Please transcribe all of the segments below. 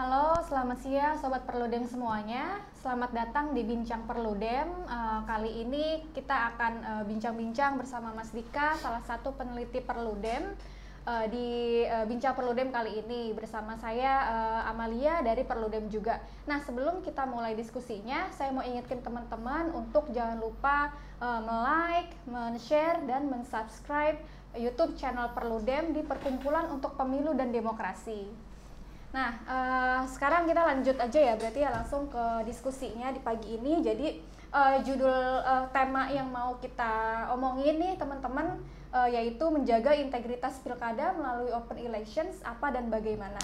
Halo, selamat siang Sobat Perludem semuanya. Selamat datang di Bincang Perludem. Uh, kali ini kita akan uh, bincang-bincang bersama Mas Dika, salah satu peneliti Perludem. Uh, di uh, Bincang Perludem kali ini bersama saya uh, Amalia dari Perludem juga. Nah, sebelum kita mulai diskusinya, saya mau ingatkan teman-teman untuk jangan lupa uh, like men-share dan men-subscribe YouTube channel Perludem di Perkumpulan untuk Pemilu dan Demokrasi. Nah, uh, sekarang kita lanjut aja ya, berarti ya langsung ke diskusinya di pagi ini. Jadi uh, judul uh, tema yang mau kita omongin nih teman-teman uh, yaitu menjaga integritas pilkada melalui open elections apa dan bagaimana.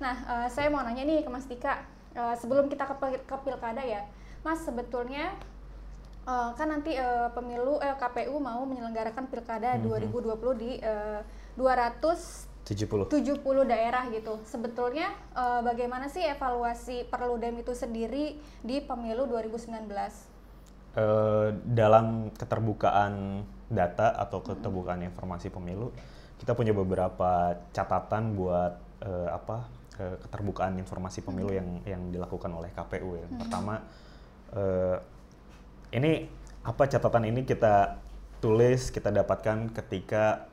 Nah, uh, saya mau nanya nih ke Mas Tika, uh, sebelum kita ke, ke pilkada ya, Mas sebetulnya uh, kan nanti uh, pemilu uh, KPU mau menyelenggarakan pilkada mm -hmm. 2020 di uh, 200 70 70 daerah gitu. Sebetulnya uh, bagaimana sih evaluasi Perludem itu sendiri di pemilu 2019? Uh, dalam keterbukaan data atau keterbukaan hmm. informasi pemilu, kita punya beberapa catatan buat uh, apa uh, keterbukaan informasi pemilu hmm. yang yang dilakukan oleh KPU ya. Hmm. Pertama, uh, ini apa catatan ini kita tulis kita dapatkan ketika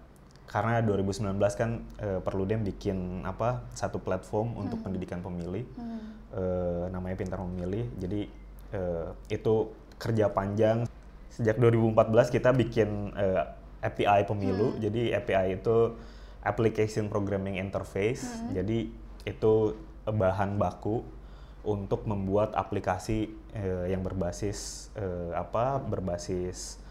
karena 2019 kan uh, Perludem bikin apa satu platform hmm. untuk pendidikan pemilih hmm. uh, namanya Pintar Memilih. Jadi uh, itu kerja panjang sejak 2014 kita bikin uh, API pemilu. Hmm. Jadi API itu Application Programming Interface. Hmm. Jadi itu bahan baku untuk membuat aplikasi uh, yang berbasis uh, apa berbasis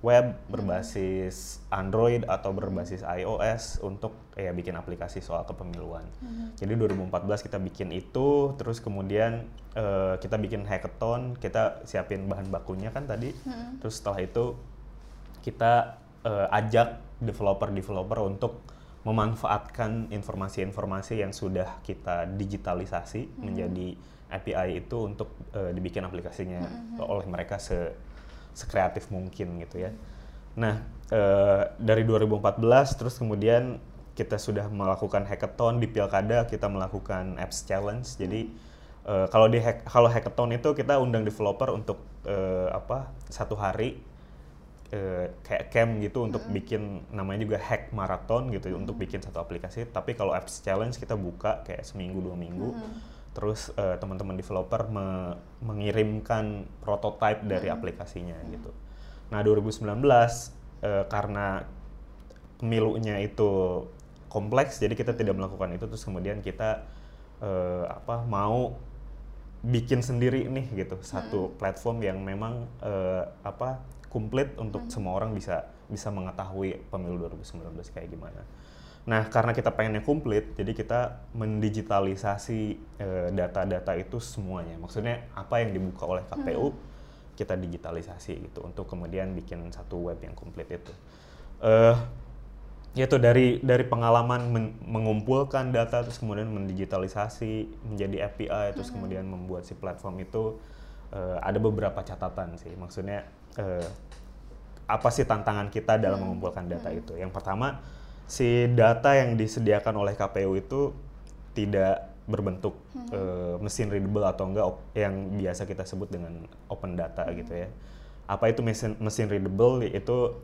web berbasis Android atau berbasis iOS untuk ya bikin aplikasi soal kepemiluan. Hmm. Jadi 2014 kita bikin itu, terus kemudian uh, kita bikin hackathon, kita siapin bahan bakunya kan tadi, hmm. terus setelah itu kita uh, ajak developer-developer untuk memanfaatkan informasi-informasi yang sudah kita digitalisasi hmm. menjadi API itu untuk uh, dibikin aplikasinya hmm. oleh mereka se sekreatif mungkin gitu ya. Nah, e, dari 2014 terus kemudian kita sudah melakukan hackathon di Pilkada, kita melakukan apps challenge. Jadi e, kalau di hack, kalau hackathon itu kita undang developer untuk e, apa? satu hari e, kayak camp gitu untuk mm bikin namanya juga hack marathon gitu mm untuk bikin satu aplikasi. Tapi kalau apps challenge kita buka kayak seminggu dua minggu. Mm terus uh, teman-teman developer me mengirimkan prototipe dari hmm. aplikasinya hmm. gitu. Nah 2019 uh, eh, karena pemilunya itu kompleks, jadi kita tidak melakukan itu. Terus kemudian kita uh, apa mau bikin sendiri nih gitu satu hmm. platform yang memang uh, apa komplit untuk hmm. semua orang bisa bisa mengetahui pemilu 2019 kayak gimana. Nah, karena kita pengennya komplit, jadi kita mendigitalisasi eh, data-data e, itu semuanya. Maksudnya apa yang dibuka oleh KPU hmm. kita digitalisasi gitu untuk kemudian bikin satu web yang komplit itu. Uh, yaitu dari dari pengalaman men, mengumpulkan data terus kemudian mendigitalisasi menjadi API terus hmm. kemudian membuat si platform itu uh, ada beberapa catatan sih. Maksudnya uh, apa sih tantangan kita dalam hmm. mengumpulkan data hmm. itu? Yang pertama si data yang disediakan oleh KPU itu tidak berbentuk hmm. uh, mesin readable atau enggak yang biasa kita sebut dengan open data hmm. gitu ya. Apa itu mesin mesin readable? Itu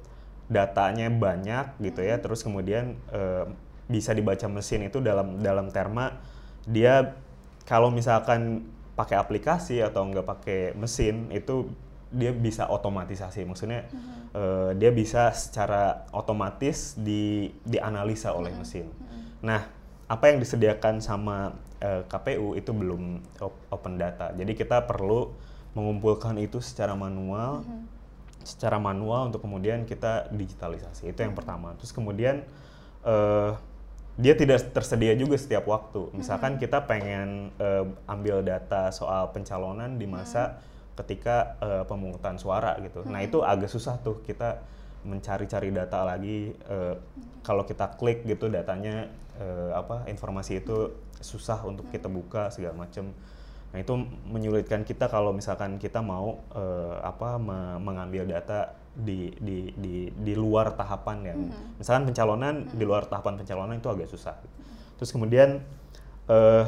datanya banyak gitu ya. Hmm. Terus kemudian uh, bisa dibaca mesin itu dalam dalam terma dia kalau misalkan pakai aplikasi atau enggak pakai mesin itu dia bisa otomatisasi maksudnya mm-hmm. uh, dia bisa secara otomatis di dianalisa oleh mm-hmm. mesin. Mm-hmm. Nah, apa yang disediakan sama uh, eh, KPU itu belum op- open data. Jadi kita perlu mengumpulkan itu secara manual, mm-hmm. secara manual untuk kemudian kita digitalisasi. Itu yang mm-hmm. pertama. Terus kemudian uh, dia tidak tersedia juga setiap waktu. Misalkan mm-hmm. kita pengen uh, ambil data soal pencalonan di masa mm-hmm ketika uh, pemungutan suara gitu. Nah, hmm. Nah itu agak susah tuh kita mencari-cari data lagi. Uh, kalau kita klik gitu datanya uh, apa informasi itu susah untuk kita buka segala macam. Nah itu menyulitkan kita kalau misalkan kita mau uh, apa me mengambil data di di di di luar tahapan yang hmm. misalkan pencalonan hmm. di luar tahapan pencalonan itu agak susah. Terus kemudian uh,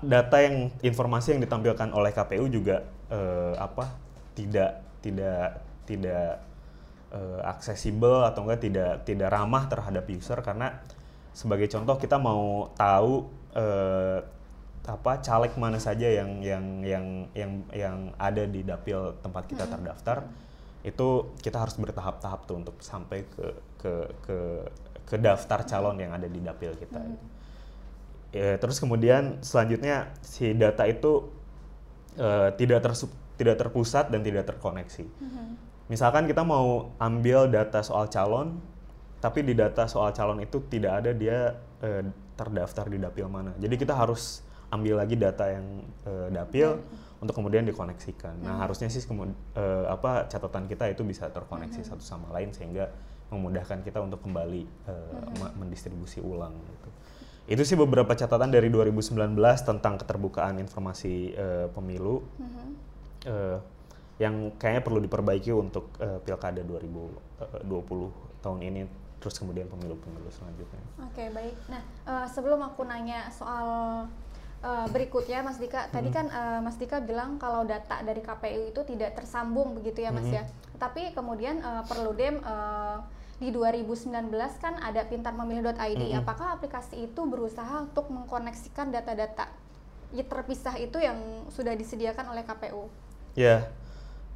data yang informasi yang ditampilkan oleh KPU juga uh, apa tidak tidak tidak uh, aksesibel atau enggak tidak tidak ramah terhadap user karena sebagai contoh kita mau tahu uh, apa caleg mana saja yang yang yang yang yang ada di dapil tempat kita terdaftar itu kita harus bertahap-tahap tuh untuk sampai ke ke ke ke daftar calon yang ada di dapil kita. gitu. Ya, terus kemudian selanjutnya si data itu uh, tidak tersup, tidak terpusat dan tidak terkoneksi. Misalkan kita mau ambil data soal calon, tapi di data soal calon itu tidak ada dia eh, terdaftar di dapil mana. Jadi kita harus ambil lagi data yang eh, dapil untuk kemudian dikoneksikan. Nah harusnya sih kemu- eh, apa catatan kita itu bisa terkoneksi satu sama lain sehingga memudahkan kita untuk kembali eh, me- mendistribusi ulang. Gitu. Itu sih beberapa catatan dari 2019 tentang keterbukaan informasi eh, pemilu eh, yang kayaknya perlu diperbaiki untuk eh, pilkada 2020 tahun ini terus kemudian pemilu-pemilu selanjutnya. Oke baik. Nah eh, sebelum aku nanya soal eh, berikutnya Mas Dika, tadi kan eh, Mas Dika bilang kalau data dari KPU itu tidak tersambung begitu ya Mas ya. Tapi kemudian eh, Perludem eh, di 2019 kan ada pintarmemilih.id. Apakah aplikasi itu berusaha untuk mengkoneksikan data-data terpisah itu yang sudah disediakan oleh KPU? Ya,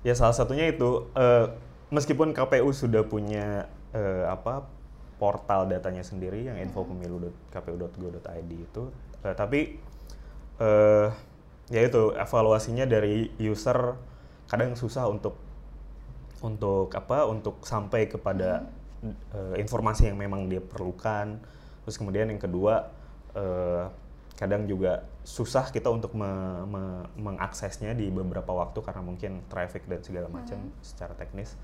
ya salah satunya itu eh, meskipun KPU sudah punya eh, apa portal datanya sendiri yang info.pemilu.kpu.go.id itu, eh, tapi eh, ya itu evaluasinya dari user kadang susah untuk untuk apa untuk sampai kepada eh, informasi yang memang dia perlukan. Terus kemudian yang kedua eh, kadang juga susah kita untuk me- me- mengaksesnya di beberapa waktu karena mungkin traffic dan segala macam secara teknis.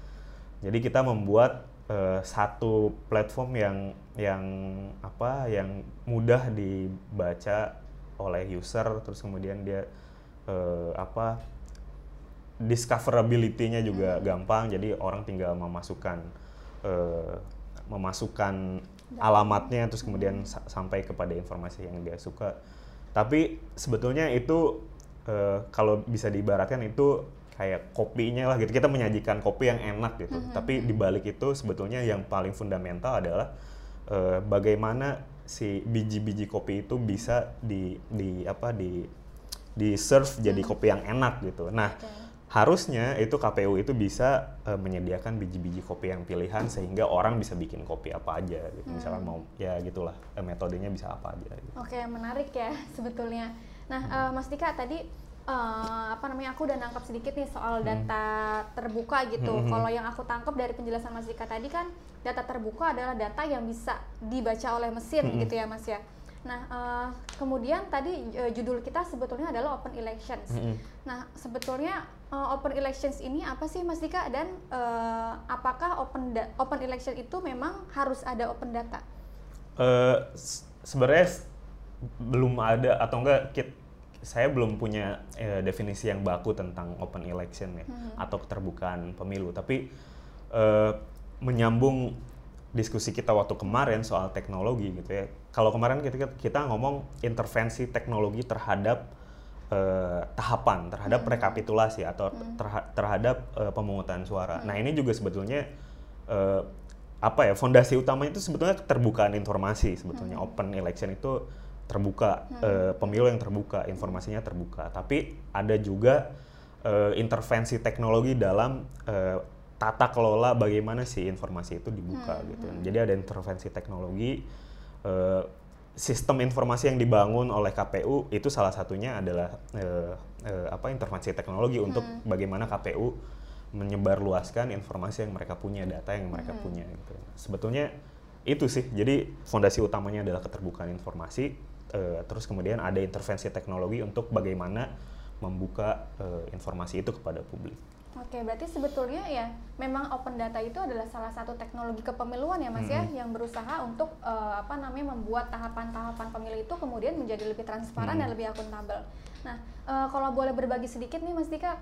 Jadi kita membuat eh, satu platform yang yang apa yang mudah dibaca oleh user terus kemudian dia eh, apa discoverability-nya juga gampang jadi orang tinggal memasukkan eh, memasukkan alamatnya terus kemudian sa- sampai kepada informasi yang dia suka. Tapi sebetulnya itu eh, kalau bisa diibaratkan itu kayak kopinya lah gitu. Kita menyajikan kopi yang enak gitu. Tapi dibalik itu sebetulnya yang paling fundamental adalah eh, bagaimana si biji-biji kopi itu bisa di di apa di di serve jadi kopi yang enak gitu. Nah Oke. Harusnya itu KPU itu bisa eh, menyediakan biji-biji kopi yang pilihan sehingga orang bisa bikin kopi apa aja gitu. Misalkan mau ya gitulah eh, metodenya bisa apa aja gitu. Oke, menarik ya sebetulnya. Nah, eh, Mas Dika tadi eh, apa namanya aku udah nangkap sedikit nih soal data terbuka gitu. Hmm. Kalau yang aku tangkap dari penjelasan Mas Dika tadi kan data terbuka adalah data yang bisa dibaca oleh mesin Hmm. gitu ya, Mas ya. Nah, eh, kemudian tadi eh, judul kita sebetulnya adalah open elections. Mm-mm. Nah, sebetulnya eh, open elections ini apa sih Mas Dika? Dan eh, apakah open open election itu memang harus ada open data? S- sebenarnya belum ada atau enggak kit, saya belum punya eh, definisi yang baku tentang open election ya atau keterbukaan pemilu. Tapi eh, menyambung diskusi kita waktu kemarin soal teknologi gitu ya. Kalau kemarin kita kita ngomong intervensi teknologi terhadap eh, tahapan terhadap rekapitulasi atau terha- terhadap eh, pemungutan suara. Nah ini juga sebetulnya eh, apa ya fondasi utamanya itu sebetulnya keterbukaan informasi sebetulnya. Open election itu terbuka eh, pemilu yang terbuka informasinya terbuka. Tapi ada juga eh, intervensi teknologi dalam eh, tata kelola bagaimana sih informasi itu dibuka gitu. Jadi ada intervensi teknologi eh, sistem informasi yang dibangun oleh KPU itu salah satunya adalah eh, eh, apa intervensi teknologi untuk bagaimana KPU menyebarluaskan informasi yang mereka punya, data yang mereka punya gitu. Sebetulnya itu sih. Jadi fondasi utamanya adalah keterbukaan informasi eh, terus kemudian ada intervensi teknologi untuk bagaimana membuka eh, informasi itu kepada publik. Oke, berarti sebetulnya ya memang open data itu adalah salah satu teknologi kepemiluan ya Mas ya yang berusaha untuk eh, apa namanya membuat tahapan-tahapan pemilu itu kemudian menjadi lebih transparan dan lebih akuntabel. Nah, eh, kalau boleh berbagi sedikit nih Mas Dika,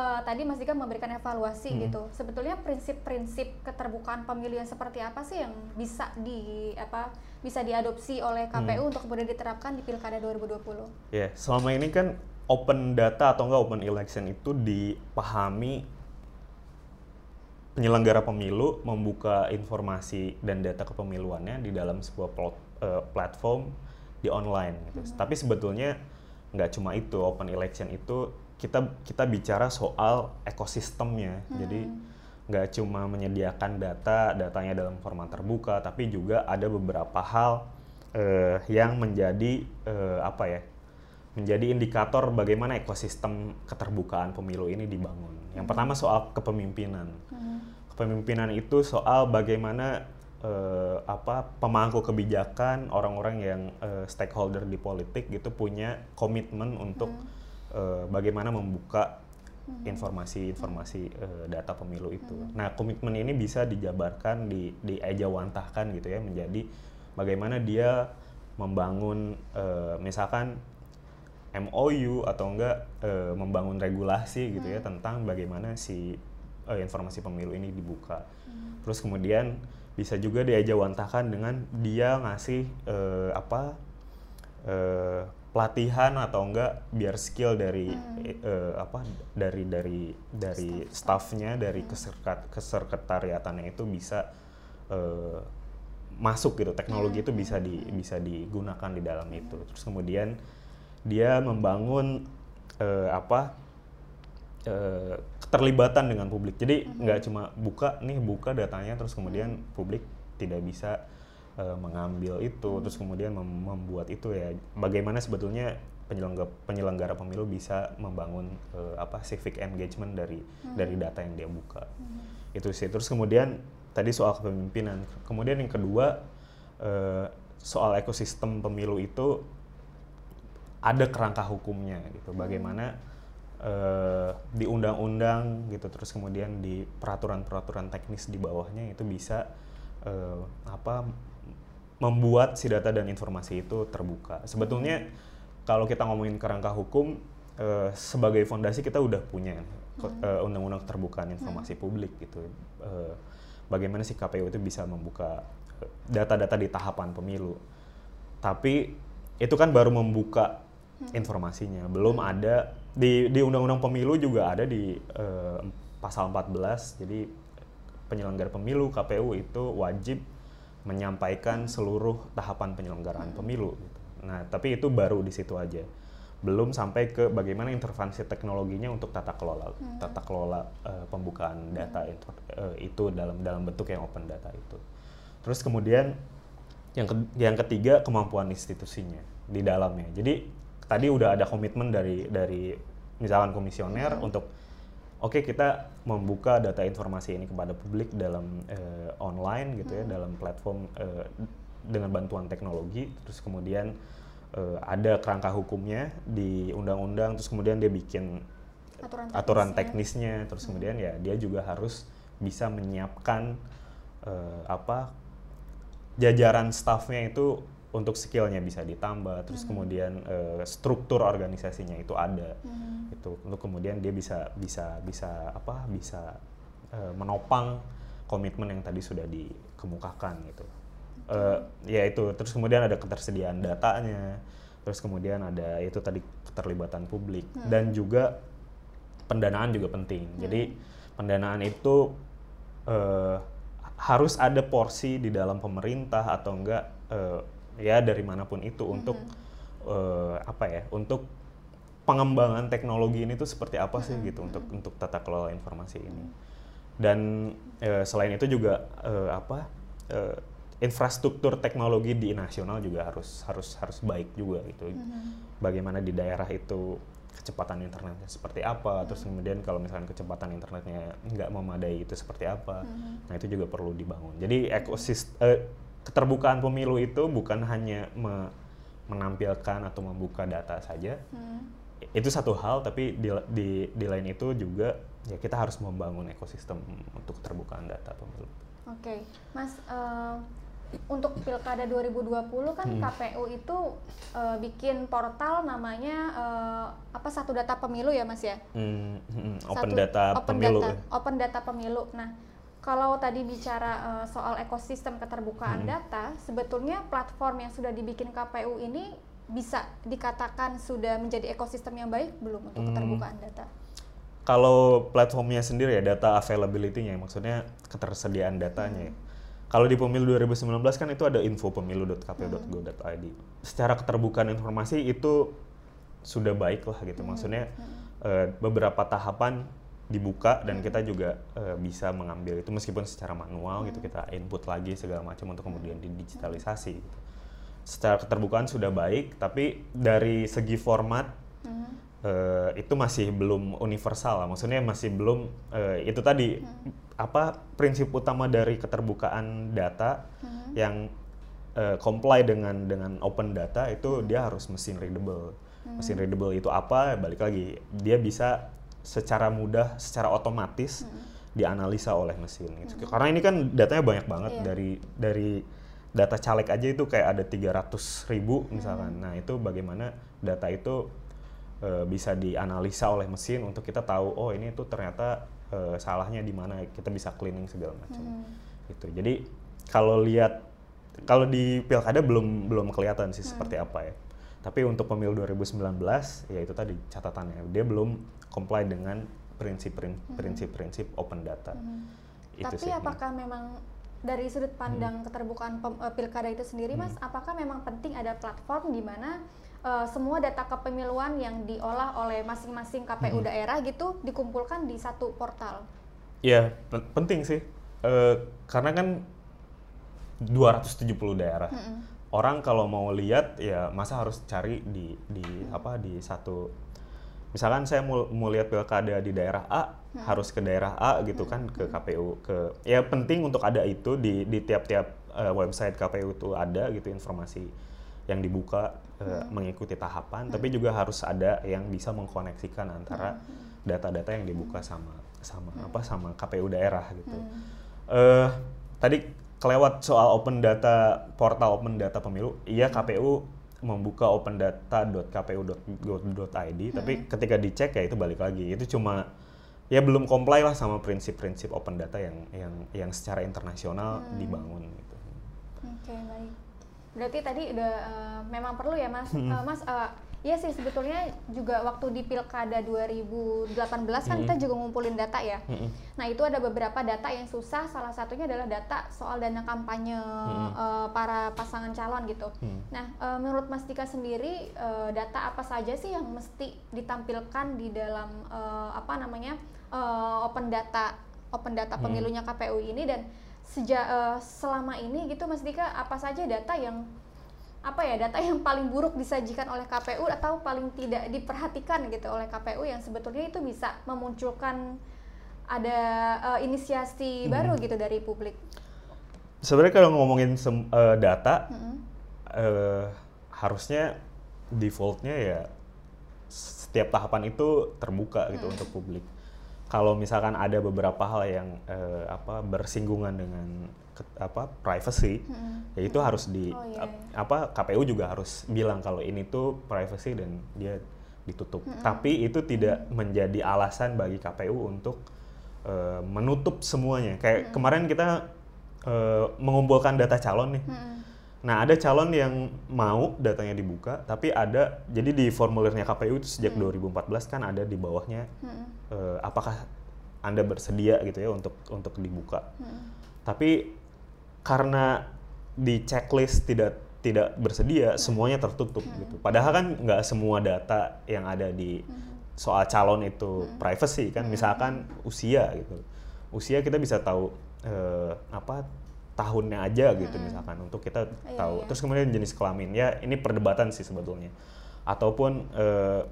eh, tadi Mas Dika memberikan evaluasi gitu. Sebetulnya prinsip-prinsip keterbukaan pemilu yang seperti apa sih yang bisa di apa bisa diadopsi oleh KPU untuk kemudian diterapkan di Pilkada 2020? Ya, selama ini kan open data atau enggak open election itu dipahami penyelenggara pemilu membuka informasi dan data kepemiluannya di dalam sebuah plot, uh, platform di online gitu. Hmm. Tapi sebetulnya nggak cuma itu open election itu kita kita bicara soal ekosistemnya. Hmm. Jadi nggak cuma menyediakan data datanya dalam format terbuka, tapi juga ada beberapa hal uh, yang menjadi uh, apa ya menjadi indikator bagaimana ekosistem keterbukaan pemilu ini dibangun. Yang pertama soal kepemimpinan. Hmm. Kepemimpinan itu soal bagaimana uh, apa pemangku kebijakan orang-orang yang uh, stakeholder di politik gitu punya komitmen untuk hmm. uh, bagaimana membuka informasi-informasi uh, data pemilu itu. Hmm. Nah komitmen ini bisa dijabarkan di diejawantahkan gitu ya menjadi bagaimana dia membangun uh, misalkan MOU atau enggak e, membangun regulasi gitu ya hmm. tentang bagaimana si e, informasi pemilu ini dibuka. Hmm. Terus kemudian bisa juga diajawantahkan dengan dia ngasih e, apa e, pelatihan atau enggak biar skill dari hmm. e, apa dari dari dari staffnya dari hmm. keserkat kesekretariatannya itu bisa e, masuk gitu teknologi hmm. itu bisa di bisa digunakan di dalam itu. Terus kemudian dia membangun uh, apa uh, keterlibatan dengan publik. Jadi mm-hmm. nggak mm -hmm. cuma buka nih buka datanya terus kemudian mm -hmm. publik tidak bisa uh, mengambil itu mm -hmm. terus kemudian mem membuat itu ya bagaimana sebetulnya penyelenggara penyelenggara pemilu bisa membangun uh, apa civic engagement dari mm -hmm. dari data yang dia buka. Mm -hmm. Itu sih. Terus kemudian tadi soal kepemimpinan. Kemudian yang kedua uh, soal ekosistem pemilu itu ada kerangka hukumnya gitu hmm. bagaimana uh, di undang-undang gitu terus kemudian di peraturan-peraturan teknis di bawahnya itu bisa uh, apa membuat si data dan informasi itu terbuka sebetulnya kalau kita ngomongin kerangka hukum uh, sebagai fondasi kita udah punya uh, undang-undang keterbukaan informasi hmm. publik gitu uh, bagaimana si KPU itu bisa membuka data-data di tahapan pemilu tapi itu kan baru membuka informasinya. Belum ada di di undang-undang pemilu juga ada di uh, pasal 14. Jadi penyelenggara pemilu KPU itu wajib menyampaikan seluruh tahapan penyelenggaraan pemilu. Gitu. Nah, tapi itu baru di situ aja. Belum sampai ke bagaimana intervensi teknologinya untuk tata kelola hmm. tata kelola uh, pembukaan data itu, uh, itu dalam dalam bentuk yang open data itu. Terus kemudian yang ke, yang ketiga kemampuan institusinya di dalamnya. Jadi tadi udah ada komitmen dari dari misalkan komisioner hmm. untuk oke okay, kita membuka data informasi ini kepada publik dalam uh, online gitu ya hmm. dalam platform uh, dengan bantuan teknologi terus kemudian uh, ada kerangka hukumnya di undang-undang terus kemudian dia bikin aturan, teknisnya. aturan teknisnya terus hmm. kemudian ya dia juga harus bisa menyiapkan uh, apa jajaran staffnya itu untuk skillnya bisa ditambah terus hmm. kemudian uh, struktur organisasinya itu ada hmm. itu untuk kemudian dia bisa bisa bisa apa bisa uh, menopang komitmen yang tadi sudah dikemukakan gitu uh, ya itu terus kemudian ada ketersediaan datanya terus kemudian ada itu tadi keterlibatan publik hmm. dan juga pendanaan juga penting hmm. jadi pendanaan itu uh, harus ada porsi di dalam pemerintah atau enggak uh, ya dari mana pun itu mm -hmm. untuk uh, apa ya untuk pengembangan teknologi ini tuh seperti apa sih mm -hmm. gitu untuk untuk tata kelola informasi ini dan uh, selain itu juga uh, apa uh, infrastruktur teknologi di nasional juga harus harus harus baik juga gitu mm -hmm. bagaimana di daerah itu kecepatan internetnya seperti apa, hmm. terus kemudian kalau misalkan kecepatan internetnya nggak memadai itu seperti apa, hmm. nah itu juga perlu dibangun. Jadi ekosistem uh, keterbukaan pemilu itu bukan hanya me menampilkan atau membuka data saja. Hmm. Itu satu hal, tapi di, di, di lain itu juga ya kita harus membangun ekosistem untuk keterbukaan data pemilu. Oke, okay. Mas, uh, untuk pilkada 2020 kan hmm. KPU itu uh, bikin portal namanya uh, apa satu data pemilu ya, Mas ya? Hmm, hmm, open satu, data open pemilu. Data, open data pemilu. Nah kalau tadi bicara uh, soal ekosistem keterbukaan Hmm. data, sebetulnya platform yang sudah dibikin KPU ini bisa dikatakan sudah menjadi ekosistem yang baik belum untuk Hmm. keterbukaan data? Kalau platformnya sendiri ya data availability-nya, maksudnya ketersediaan datanya. ya. Kalau di pemilu 2019 kan itu ada info pemilu.kpu.go.id. Secara keterbukaan informasi itu sudah baik lah gitu. Maksudnya eh, beberapa tahapan dibuka dan kita juga eh, bisa mengambil itu meskipun secara manual gitu kita input lagi segala macam untuk kemudian didigitalisasi. Gitu. Secara keterbukaan sudah baik, tapi dari segi format eh, itu masih belum universal lah. Maksudnya masih belum eh, itu tadi apa prinsip utama dari keterbukaan data yang eh, comply dengan dengan open data itu dia harus mesin readable. Mesin readable itu apa? Balik lagi dia bisa secara mudah, secara otomatis dianalisa oleh mesin. Gitu. Karena ini kan datanya banyak banget Iya. dari dari data caleg aja itu kayak ada 300 ribu misalkan. Nah itu bagaimana data itu eh, bisa dianalisa oleh mesin untuk kita tahu oh ini tuh ternyata eh, salahnya di mana kita bisa cleaning segala macam gitu jadi kalau lihat kalau di pilkada belum belum kelihatan sih seperti apa ya tapi untuk pemilu 2019 ya itu tadi catatannya dia belum comply dengan prinsip prinsip prinsip open data. Itu Tapi sih apakah memang dari sudut pandang keterbukaan pem- eh, pilkada itu sendiri, Mas, apakah memang penting ada platform di mana eh, semua data kepemiluan yang diolah oleh masing-masing KPU daerah gitu dikumpulkan di satu portal? Ya, pen- penting sih. Eh, karena kan 270 daerah. Orang kalau mau lihat ya masa harus cari di di apa di satu misalkan saya mau, mau lihat pilkada di daerah A harus ke daerah A gitu kan ke KPU ke ya penting untuk ada itu di di tiap-tiap eh, website KPU itu ada gitu informasi yang dibuka eh, mengikuti tahapan tapi juga harus ada yang bisa mengkoneksikan antara data-data yang dibuka sama sama apa sama KPU daerah gitu. Eh tadi kelewat soal open data portal open data pemilu, iya KPU membuka opendata.kpu.go.id, tapi ketika dicek ya itu balik lagi itu cuma ya belum comply lah sama prinsip-prinsip open data yang yang yang secara internasional dibangun gitu. Oke, baik. Berarti tadi udah eh, memang perlu ya, Mas. Eh, mas, eh, iya sih sebetulnya juga waktu di Pilkada 2018 kan kita juga ngumpulin data ya. Mm-mm. Nah, itu ada beberapa data yang susah. Salah satunya adalah data soal dana kampanye eh, para pasangan calon gitu. Hmm. Nah, eh, menurut Mas Dika sendiri eh, data apa saja sih yang mesti ditampilkan di dalam eh, apa namanya eh, open data open data pemilunya KPU ini dan sejak eh, selama ini gitu Mas Dika apa saja data yang apa ya data yang paling buruk disajikan oleh KPU atau paling tidak diperhatikan gitu oleh KPU yang sebetulnya itu bisa memunculkan ada eh, inisiasi baru gitu dari publik. Sebenarnya kalau ngomongin sem- eh, data Mm-mm. eh, harusnya defaultnya ya setiap tahapan itu terbuka gitu untuk publik. Kalau misalkan ada beberapa hal yang eh, apa bersinggungan dengan ke- apa privacy, ya itu harus di Oh, iya, ap- apa KPU juga harus bilang kalau ini tuh privacy dan dia ditutup. Tapi itu tidak menjadi alasan bagi KPU untuk eh, menutup semuanya. Kayak kemarin kita eh, mengumpulkan data calon nih. Mm-mm. Nah, ada calon yang mau datanya dibuka, tapi ada jadi di formulirnya KPU itu sejak 2014 kan ada di bawahnya Mm-mm. eh, apakah Anda bersedia gitu ya untuk untuk dibuka. Mm-mm. Tapi karena di checklist tidak tidak bersedia, semuanya tertutup gitu. Padahal kan nggak semua data yang ada di soal calon itu privacy kan, misalkan usia gitu. Usia kita bisa tahu eh, apa tahunnya aja gitu misalkan untuk kita Iya, tahu. iya. Terus kemudian jenis kelamin. Ya ini perdebatan sih sebetulnya. Ataupun eh,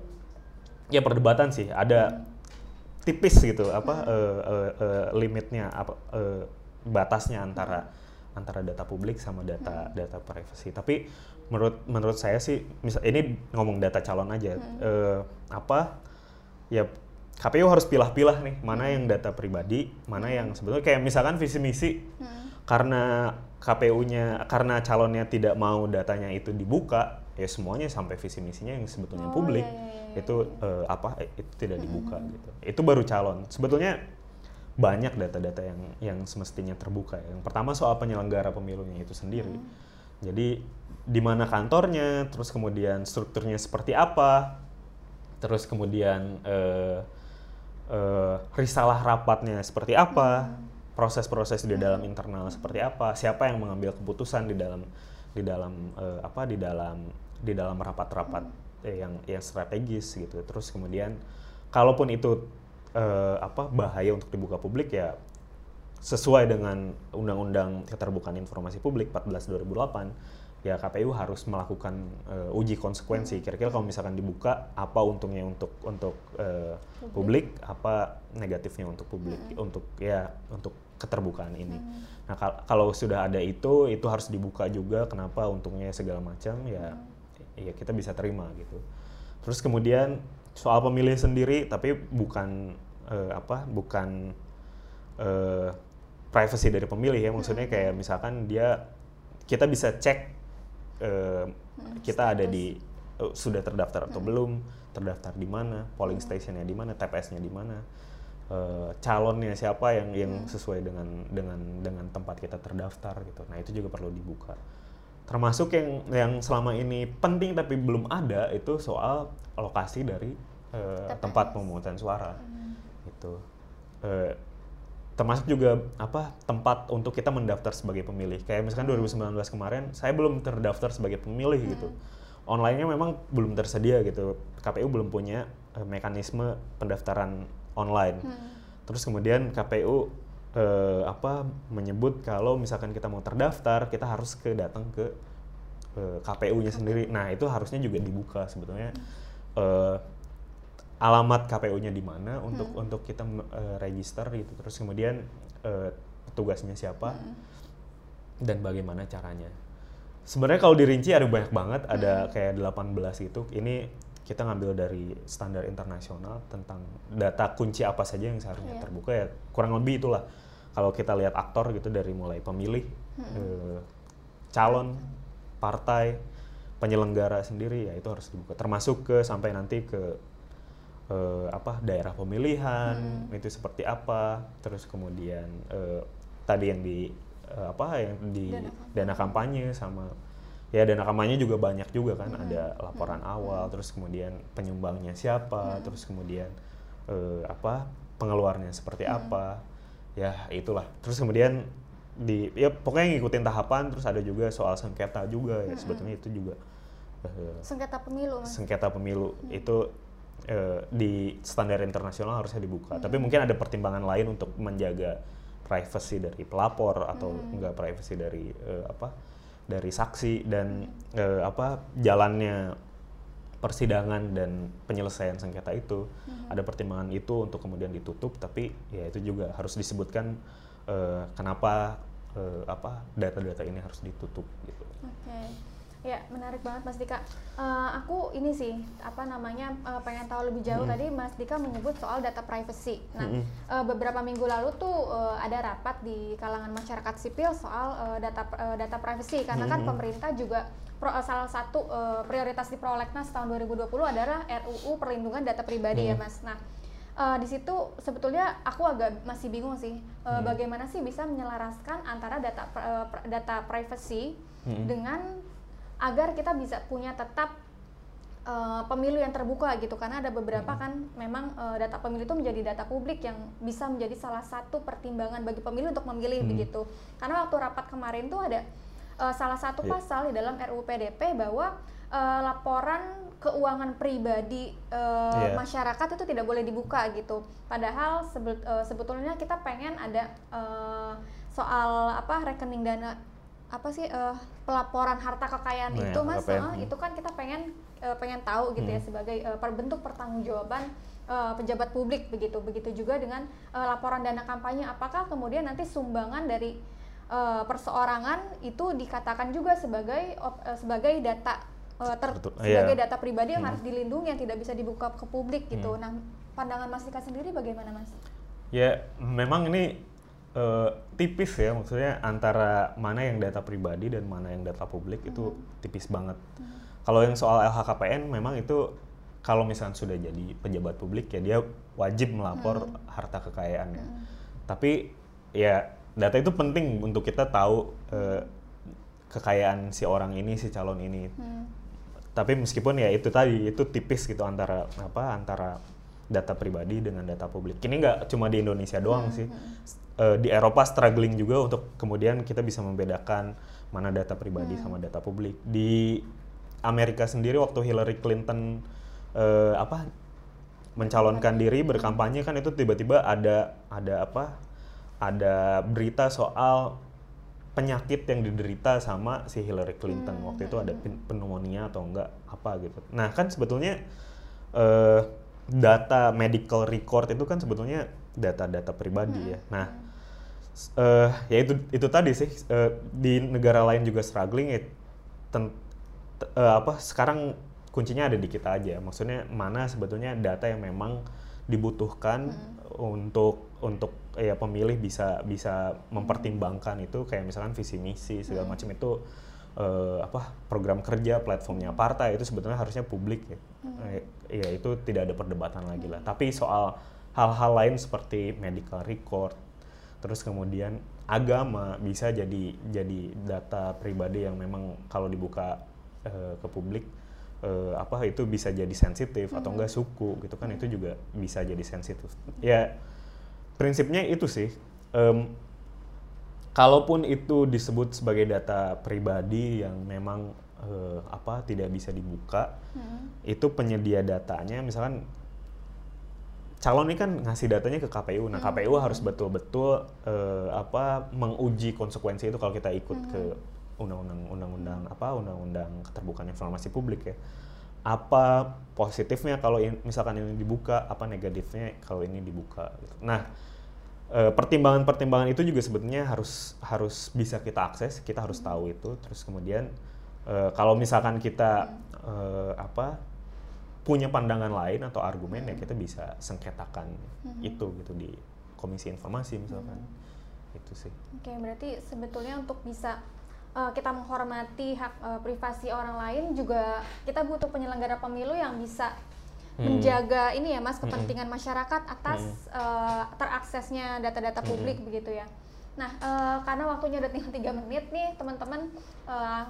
ya perdebatan sih. Ada tipis gitu apa eh, eh, eh, limitnya apa eh, batasnya antara antara data publik sama data data privacy. Tapi menurut menurut saya sih misal ini ngomong data calon aja. Eh, apa? Ya KPU harus pilah-pilah nih mana yang data pribadi, mana yang sebetulnya kayak misalkan visi misi. Karena KPU-nya karena calonnya tidak mau datanya itu dibuka, ya semuanya sampai visi misinya yang sebetulnya Oh, publik. iya, iya, iya, itu eh, apa? Eh, itu tidak dibuka gitu. Itu baru calon. Sebetulnya banyak data-data yang yang semestinya terbuka. Yang pertama soal penyelenggara pemilunya itu sendiri. Hmm. Jadi di mana kantornya, terus kemudian strukturnya seperti apa, terus kemudian uh, uh, risalah rapatnya seperti apa, hmm. proses-proses di dalam hmm. internal seperti apa, siapa yang mengambil keputusan di dalam di dalam uh, apa di dalam di dalam rapat-rapat hmm. yang yang strategis gitu. Terus kemudian kalaupun itu uh, apa bahaya untuk dibuka publik ya sesuai dengan Undang-Undang Keterbukaan Informasi Publik 14 2008 ya KPU harus melakukan uh, uji konsekuensi. Kira-kira kalau misalkan dibuka apa untungnya untuk untuk uh, publik. publik, apa negatifnya untuk publik hmm. untuk ya untuk keterbukaan ini. Hmm. Nah kal kalau sudah ada itu itu harus dibuka juga kenapa untungnya segala macam ya hmm. ya kita bisa terima gitu. Terus kemudian soal pemilih sendiri tapi bukan uh, apa bukan uh, privacy dari pemilih ya. Maksudnya kayak hmm. misalkan dia kita bisa cek uh, kita ada di uh, sudah terdaftar atau hmm. belum terdaftar di mana polling stationnya di mana TPS-nya di mana uh, calonnya siapa yang yang sesuai dengan dengan dengan tempat kita terdaftar gitu. Nah itu juga perlu dibuka. Termasuk yang yang selama ini penting tapi belum ada itu soal lokasi dari uh, tempat pemungutan suara. Hmm. Itu uh, termasuk juga apa tempat untuk kita mendaftar sebagai pemilih kayak misalkan 2019 hmm. kemarin saya belum terdaftar sebagai pemilih hmm. gitu onlinenya memang belum tersedia gitu KPU belum punya uh, mekanisme pendaftaran online hmm. terus kemudian KPU uh, apa menyebut kalau misalkan kita mau terdaftar kita harus ke datang ke KPU-nya sendiri. Nah itu harusnya juga dibuka sebetulnya uh, alamat KPU-nya di mana untuk hmm. untuk kita uh, register gitu. Terus kemudian uh, petugasnya siapa hmm. dan bagaimana caranya. Sebenarnya kalau dirinci ada banyak banget, ada hmm. kayak 18 gitu. Ini kita ngambil dari standar internasional tentang data kunci apa saja yang seharusnya yeah. terbuka ya kurang lebih itulah kalau kita lihat aktor gitu dari mulai pemilih, hmm. eh, calon, partai, penyelenggara sendiri ya itu harus dibuka. Termasuk ke sampai nanti ke eh, apa daerah pemilihan hmm. itu seperti apa, terus kemudian eh, tadi yang di eh, apa yang di dana, dana kampanye sama ya dana kampanye juga banyak juga kan hmm. ada laporan hmm. awal, terus kemudian penyumbangnya siapa, hmm. terus kemudian eh, apa pengeluarnya seperti hmm. apa ya itulah terus kemudian di ya pokoknya ngikutin tahapan terus ada juga soal sengketa juga ya hmm. sebetulnya itu juga uh, sengketa pemilu mas. sengketa pemilu hmm. itu uh, di standar internasional harusnya dibuka hmm. tapi mungkin ada pertimbangan lain untuk menjaga privacy dari pelapor atau hmm. enggak privacy dari uh, apa dari saksi dan hmm. uh, apa jalannya persidangan dan penyelesaian sengketa itu hmm. ada pertimbangan itu untuk kemudian ditutup tapi ya itu juga harus disebutkan uh, kenapa uh, apa data-data ini harus ditutup gitu. Oke. Okay. Ya, menarik banget Mas Dika. Uh, aku ini sih apa namanya uh, pengen tahu lebih jauh. -hmm. Tadi Mas Dika menyebut soal data privacy. Nah, -hmm. uh, beberapa minggu lalu tuh uh, ada rapat di kalangan masyarakat sipil soal uh, data uh, data privacy karena -hmm. kan pemerintah juga pro, salah satu uh, prioritas di Prolegnas tahun 2020 adalah RUU Perlindungan Data Pribadi -hmm. ya, Mas. Nah, uh, di situ sebetulnya aku agak masih bingung sih uh, hmm. bagaimana sih bisa menyelaraskan antara data uh, data privacy hmm. dengan agar kita bisa punya tetap uh, pemilu yang terbuka gitu karena ada beberapa hmm. kan memang uh, data pemilu itu menjadi data publik yang bisa menjadi salah satu pertimbangan bagi pemilih untuk memilih hmm. begitu karena waktu rapat kemarin tuh ada uh, salah satu yeah. pasal di dalam RUU PDP bahwa uh, laporan keuangan pribadi uh, yeah. masyarakat itu tidak boleh dibuka gitu padahal sebet, uh, sebetulnya kita pengen ada uh, soal apa rekening dana apa sih uh, pelaporan harta kekayaan nah, itu ya, mas uh, itu kan kita pengen uh, pengen tahu gitu ya hmm. ya sebagai uh, bentuk pertanggungjawaban uh, pejabat publik begitu begitu juga dengan uh, laporan dana kampanye apakah kemudian nanti sumbangan dari uh, perseorangan itu dikatakan juga sebagai uh, sebagai data uh, ter, sebagai yeah. data pribadi yang hmm. harus dilindungi yang tidak bisa dibuka ke publik gitu. Hmm. Nah, pandangan Mas Dika sendiri bagaimana Mas? Ya, memang ini uh, tipis ya maksudnya antara mana yang data pribadi dan mana yang data publik hmm. itu tipis banget. Hmm. Kalau yang soal LHKPN memang itu kalau misalnya sudah jadi pejabat publik ya dia wajib melapor hmm. harta kekayaannya. Hmm. Tapi ya data itu penting untuk kita tahu uh, kekayaan si orang ini, si calon ini. Hmm. Tapi meskipun ya itu tadi itu tipis gitu antara apa antara data pribadi dengan data publik. Ini nggak cuma di Indonesia doang hmm. sih. Uh, di Eropa struggling juga untuk kemudian kita bisa membedakan mana data pribadi hmm. sama data publik. Di Amerika sendiri waktu Hillary Clinton uh, apa mencalonkan diri berkampanye kan itu tiba-tiba ada ada apa ada berita soal penyakit yang diderita sama si Hillary Clinton hmm. waktu itu ada pneumonia atau enggak apa gitu. Nah kan sebetulnya uh, data medical record itu kan sebetulnya data-data pribadi hmm. ya. Nah uh, ya itu itu tadi sih uh, di negara lain juga struggling ya ten, uh, apa sekarang kuncinya ada di kita aja. Maksudnya mana sebetulnya data yang memang dibutuhkan hmm. untuk untuk ya pemilih bisa bisa mempertimbangkan itu kayak misalkan visi misi segala hmm. macam itu uh, apa program kerja platformnya partai itu sebetulnya harusnya publik ya. Hmm. Eh, ya itu tidak ada perdebatan lagi lah. Tapi soal hal-hal lain seperti medical record terus kemudian agama bisa jadi jadi data pribadi yang memang kalau dibuka uh, ke publik uh, apa itu bisa jadi sensitif hmm. atau enggak suku gitu kan hmm. itu juga bisa jadi sensitif ya prinsipnya itu sih um, kalaupun itu disebut sebagai data pribadi yang memang uh, apa tidak bisa dibuka hmm. itu penyedia datanya misalkan calon ini kan ngasih datanya ke KPU. Nah, KPU hmm. harus betul-betul uh, apa menguji konsekuensi itu kalau kita ikut hmm. ke undang-undang undang-undang apa undang-undang keterbukaan informasi publik ya apa positifnya kalau in, misalkan ini dibuka apa negatifnya kalau ini dibuka gitu. nah pertimbangan-pertimbangan itu juga sebetulnya harus harus bisa kita akses kita harus tahu itu. Terus kemudian e, kalau misalkan kita e, apa punya pandangan lain atau argumen ya kita bisa sengketakan hmm. itu gitu di komisi informasi misalkan. Hmm. itu sih. Oke berarti sebetulnya untuk bisa uh, kita menghormati hak uh, privasi orang lain juga kita butuh penyelenggara pemilu yang bisa hmm. menjaga ini ya mas hmm. kepentingan hmm. masyarakat atas hmm. uh, teraksesnya data-data hmm. publik hmm. begitu ya. Nah uh, karena waktunya udah tinggal tiga menit nih teman-teman uh,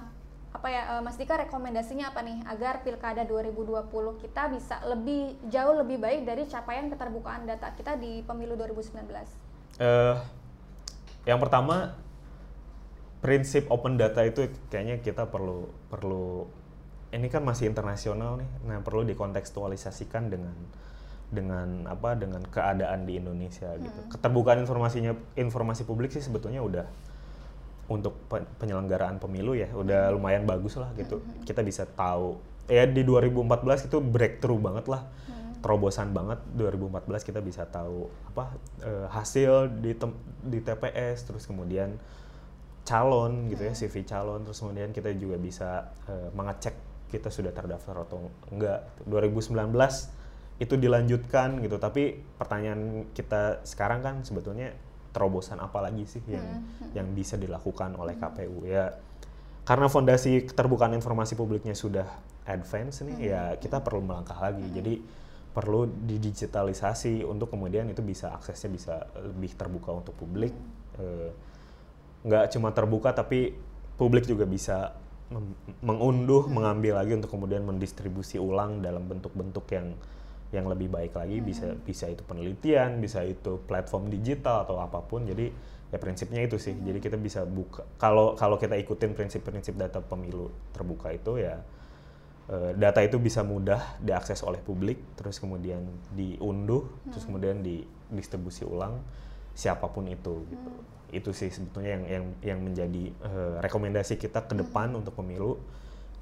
apa ya uh, Mas Dika rekomendasinya apa nih agar pilkada 2020 kita bisa lebih jauh lebih baik dari capaian keterbukaan data kita di pemilu 2019? Uh, yang pertama prinsip open data itu kayaknya kita perlu perlu ini kan masih internasional nih, nah perlu dikontekstualisasikan dengan dengan apa dengan keadaan di Indonesia gitu. hmm. gitu. Keterbukaan informasinya informasi publik sih sebetulnya udah untuk penyelenggaraan pemilu ya udah hmm. lumayan bagus lah gitu. Hmm. Kita bisa tahu ya di 2014 itu breakthrough banget lah. Hmm. Terobosan banget 2014 kita bisa tahu apa eh, hasil di di TPS terus kemudian calon gitu ya hmm. CV calon terus kemudian kita juga bisa uh, mengecek kita sudah terdaftar atau enggak 2019 itu dilanjutkan gitu tapi pertanyaan kita sekarang kan sebetulnya terobosan apa lagi sih yang hmm. hmm. yang bisa dilakukan oleh KPU ya karena fondasi keterbukaan informasi publiknya sudah advance nih hmm. ya kita perlu melangkah lagi hmm. jadi perlu didigitalisasi untuk kemudian itu bisa aksesnya bisa lebih terbuka untuk publik hmm. uh, nggak cuma terbuka tapi publik juga bisa mengunduh, hmm. mengambil lagi untuk kemudian mendistribusi ulang dalam bentuk-bentuk yang yang lebih baik lagi hmm. bisa bisa itu penelitian, bisa itu platform digital atau apa pun. Jadi ya prinsipnya itu sih. Hmm. Jadi kita bisa buka kalau kalau kita ikutin prinsip-prinsip data pemilu terbuka itu ya eh, data itu bisa mudah diakses oleh publik, terus kemudian diunduh, hmm. terus kemudian didistribusi ulang siapa pun itu gitu. Hmm itu sih sebetulnya yang yang yang menjadi uh, rekomendasi kita ke depan hmm. untuk pemilu.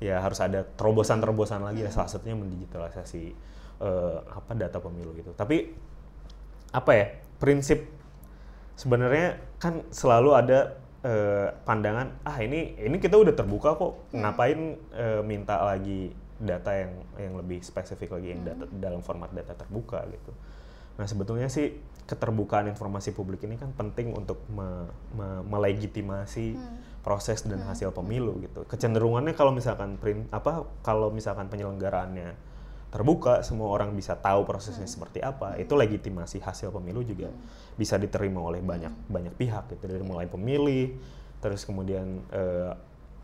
Ya harus ada terobosan-terobosan lagi ya salah satunya mendigitalisasi uh, apa data pemilu gitu. Tapi apa ya prinsip sebenarnya kan selalu ada uh, pandangan ah ini ini kita udah terbuka kok. Ngapain uh, minta lagi data yang yang lebih spesifik lagi yang data, dalam format data terbuka gitu. Nah sebetulnya sih keterbukaan informasi publik ini kan penting untuk me, me, melegitimasi hmm. proses dan hmm. hasil pemilu gitu. Kecenderungannya kalau misalkan print apa kalau misalkan penyelenggaraannya terbuka, semua orang bisa tahu prosesnya seperti apa, itu legitimasi hasil pemilu juga bisa diterima oleh banyak banyak pihak gitu. Dari mulai pemilih, terus kemudian eh,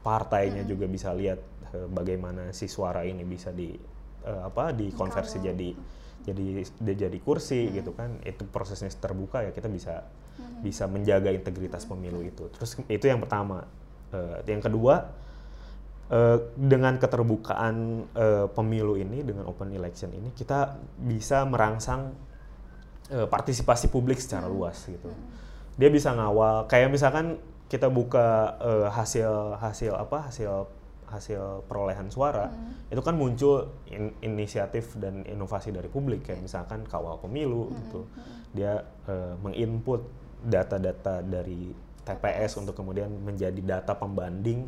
partainya juga bisa lihat eh, bagaimana si suara ini bisa di eh, apa dikonversi Kalau- jadi jadi dia jadi kursi gitu kan, itu prosesnya terbuka ya kita bisa bisa menjaga integritas pemilu itu. Terus itu yang pertama. Eh, yang kedua eh, dengan keterbukaan eh, pemilu ini dengan open election ini kita bisa merangsang eh, partisipasi publik secara luas gitu. Dia bisa ngawal kayak misalkan kita buka eh, hasil hasil apa hasil hasil perolehan suara itu kan muncul in- inisiatif dan inovasi dari publik kayak misalkan kawal pemilu gitu. dia eh, menginput data-data dari TPS untuk kemudian menjadi data pembanding.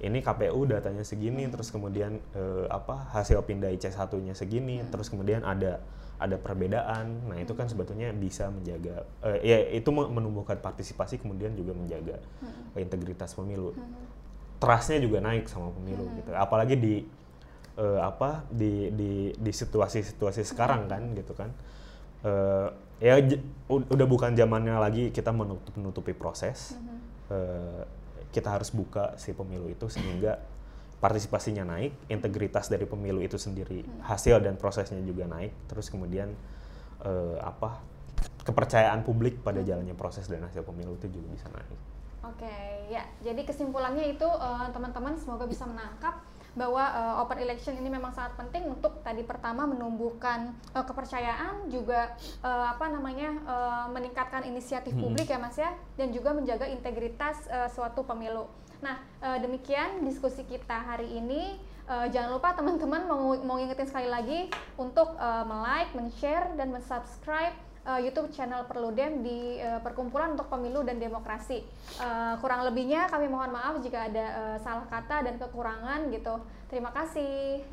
Ini KPU datanya segini terus kemudian eh, apa hasil pindah IC satunya segini terus kemudian ada ada perbedaan. Nah itu kan sebetulnya bisa menjaga eh, ya itu me- menumbuhkan partisipasi kemudian juga menjaga integritas pemilu trustnya juga naik sama pemilu gitu. Apalagi di eh, apa di di di situasi-situasi sekarang kan gitu kan. Eh, ya udah bukan zamannya lagi kita menutup menutupi proses. Eh, kita harus buka si pemilu itu sehingga partisipasinya naik integritas dari pemilu itu sendiri hasil dan prosesnya juga naik terus kemudian eh, apa kepercayaan publik pada jalannya proses dan hasil pemilu itu juga bisa naik. Oke, ya. Jadi kesimpulannya itu eh, teman-teman semoga bisa menangkap bahwa eh, open election ini memang sangat penting untuk tadi pertama menumbuhkan eh, kepercayaan juga eh, apa namanya eh, meningkatkan inisiatif publik ya Mas ya dan juga menjaga integritas eh, suatu pemilu. Nah, eh, demikian diskusi kita hari ini. Eh, jangan lupa teman-teman mau mau ngingetin sekali lagi untuk eh, me-like, men-share dan men-subscribe uh, YouTube channel Perludem di uh, Perkumpulan untuk Pemilu dan Demokrasi. Uh, kurang lebihnya kami mohon maaf jika ada uh, salah kata dan kekurangan gitu. Terima kasih.